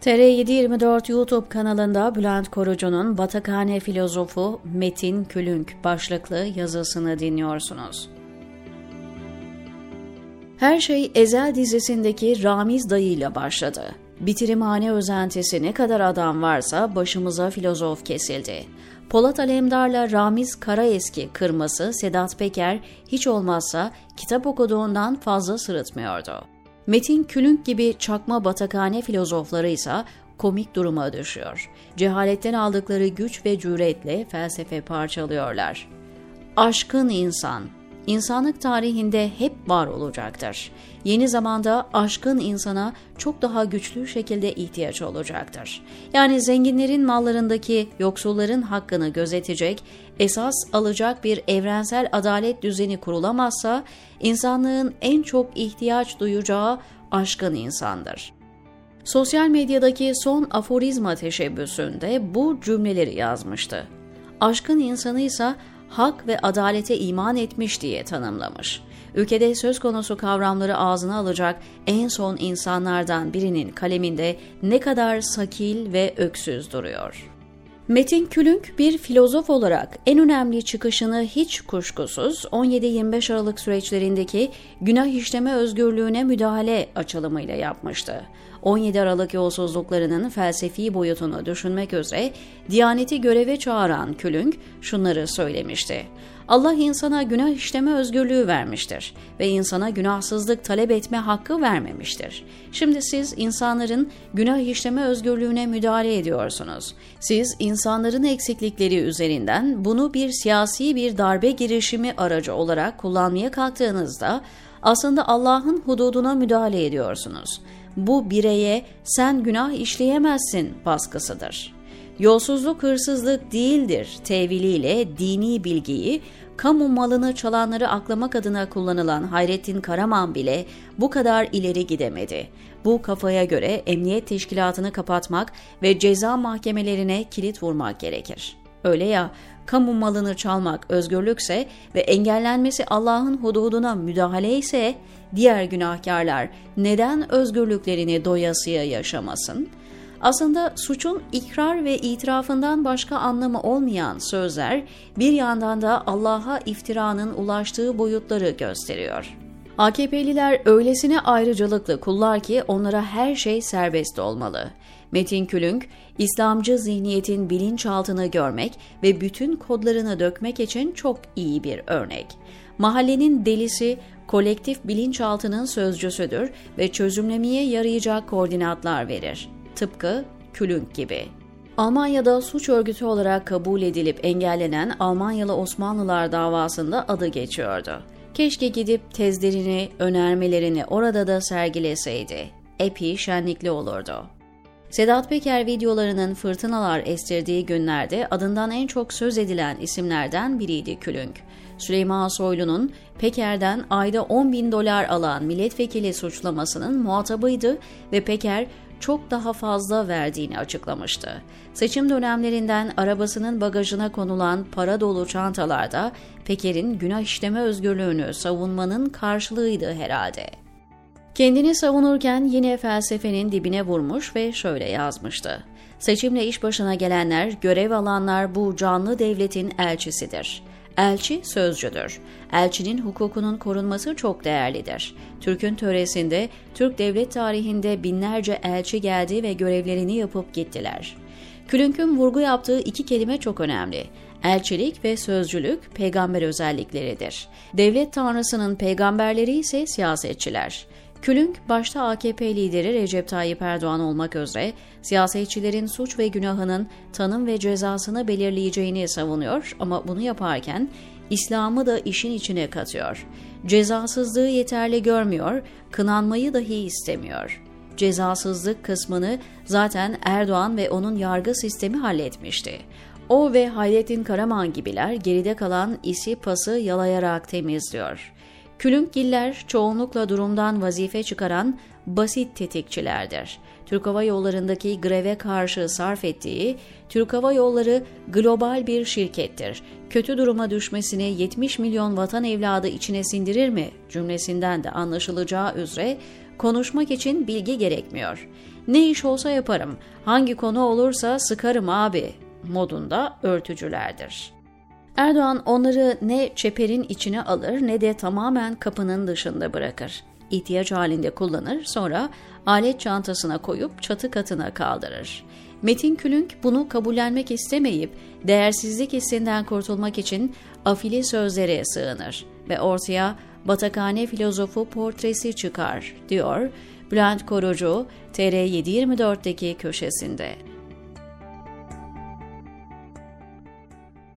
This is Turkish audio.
TR724 YouTube kanalında Bülent Korucu'nun Batakhane Filozofu Metin Külünk başlıklı yazısını dinliyorsunuz. Her şey Ezel dizisindeki Ramiz dayıyla başladı. Bitirimhane özentisi ne kadar adam varsa başımıza filozof kesildi. Polat Alemdar'la Ramiz Karaeski kırması Sedat Peker hiç olmazsa kitap okuduğundan fazla sırıtmıyordu. Metin Külünk gibi çakma batakhane filozofları ise komik duruma düşüyor. Cehaletten aldıkları güç ve cüretle felsefe parçalıyorlar. Aşkın insan, insanlık tarihinde hep var olacaktır. Yeni zamanda aşkın insana çok daha güçlü şekilde ihtiyaç olacaktır. Yani zenginlerin mallarındaki yoksulların hakkını gözetecek, esas alacak bir evrensel adalet düzeni kurulamazsa insanlığın en çok ihtiyaç duyacağı aşkın insandır. Sosyal medyadaki son aforizma teşebbüsünde bu cümleleri yazmıştı. Aşkın insanı ise hak ve adalete iman etmiş diye tanımlamış. Ülkede söz konusu kavramları ağzına alacak en son insanlardan birinin kaleminde ne kadar sakil ve öksüz duruyor. Metin Külünk bir filozof olarak en önemli çıkışını hiç kuşkusuz 17-25 Aralık süreçlerindeki günah işleme özgürlüğüne müdahale açılımıyla yapmıştı. 17 Aralık yolsuzluklarının felsefi boyutunu düşünmek üzere Diyaneti göreve çağıran Külünk şunları söylemişti. Allah insana günah işleme özgürlüğü vermiştir ve insana günahsızlık talep etme hakkı vermemiştir. Şimdi siz insanların günah işleme özgürlüğüne müdahale ediyorsunuz. Siz insanların eksiklikleri üzerinden bunu bir siyasi bir darbe girişimi aracı olarak kullanmaya kalktığınızda aslında Allah'ın hududuna müdahale ediyorsunuz. Bu bireye sen günah işleyemezsin baskısıdır. Yolsuzluk hırsızlık değildir teviliyle dini bilgiyi kamu malını çalanları aklamak adına kullanılan Hayrettin Karaman bile bu kadar ileri gidemedi. Bu kafaya göre emniyet teşkilatını kapatmak ve ceza mahkemelerine kilit vurmak gerekir. Öyle ya, kamu malını çalmak özgürlükse ve engellenmesi Allah'ın hududuna müdahale ise diğer günahkarlar neden özgürlüklerini doyasıya yaşamasın?'' Aslında suçun ikrar ve itirafından başka anlamı olmayan sözler bir yandan da Allah'a iftiranın ulaştığı boyutları gösteriyor. AKP'liler öylesine ayrıcalıklı kullar ki onlara her şey serbest olmalı. Metin Külünk, İslamcı zihniyetin bilinçaltını görmek ve bütün kodlarını dökmek için çok iyi bir örnek. Mahallenin delisi kolektif bilinçaltının sözcüsüdür ve çözümlemeye yarayacak koordinatlar verir tıpkı Külünk gibi. Almanya'da suç örgütü olarak kabul edilip engellenen Almanyalı Osmanlılar davasında adı geçiyordu. Keşke gidip tezlerini, önermelerini orada da sergileseydi. Epi şenlikli olurdu. Sedat Peker videolarının fırtınalar estirdiği günlerde adından en çok söz edilen isimlerden biriydi Külünk. Süleyman Soylu'nun Peker'den ayda 10 bin dolar alan milletvekili suçlamasının muhatabıydı ve Peker çok daha fazla verdiğini açıklamıştı. Seçim dönemlerinden arabasının bagajına konulan para dolu çantalarda Peker'in günah işleme özgürlüğünü savunmanın karşılığıydı herhalde. Kendini savunurken yine felsefenin dibine vurmuş ve şöyle yazmıştı. Seçimle iş başına gelenler, görev alanlar bu canlı devletin elçisidir. Elçi sözcüdür. Elçinin hukukunun korunması çok değerlidir. Türk'ün töresinde, Türk devlet tarihinde binlerce elçi geldi ve görevlerini yapıp gittiler. Külünk'ün vurgu yaptığı iki kelime çok önemli. Elçilik ve sözcülük peygamber özellikleridir. Devlet tanrısının peygamberleri ise siyasetçiler. Külünk başta AKP lideri Recep Tayyip Erdoğan olmak üzere siyasetçilerin suç ve günahının tanım ve cezasını belirleyeceğini savunuyor ama bunu yaparken İslam'ı da işin içine katıyor. Cezasızlığı yeterli görmüyor, kınanmayı dahi istemiyor. Cezasızlık kısmını zaten Erdoğan ve onun yargı sistemi halletmişti. O ve Hayrettin Karaman gibiler geride kalan isi pası yalayarak temizliyor. Külünkgiller çoğunlukla durumdan vazife çıkaran basit tetikçilerdir. Türk Hava Yolları'ndaki greve karşı sarf ettiği Türk Hava Yolları global bir şirkettir. Kötü duruma düşmesini 70 milyon vatan evladı içine sindirir mi cümlesinden de anlaşılacağı üzere Konuşmak için bilgi gerekmiyor. Ne iş olsa yaparım, hangi konu olursa sıkarım abi modunda örtücülerdir. Erdoğan onları ne çeperin içine alır ne de tamamen kapının dışında bırakır. İhtiyaç halinde kullanır, sonra alet çantasına koyup çatı katına kaldırır. Metin Külünk bunu kabullenmek istemeyip değersizlik hissinden kurtulmak için afili sözlere sığınır ve ortaya Batakhane filozofu portresi çıkar, diyor Bülent Korucu TR724'deki köşesinde.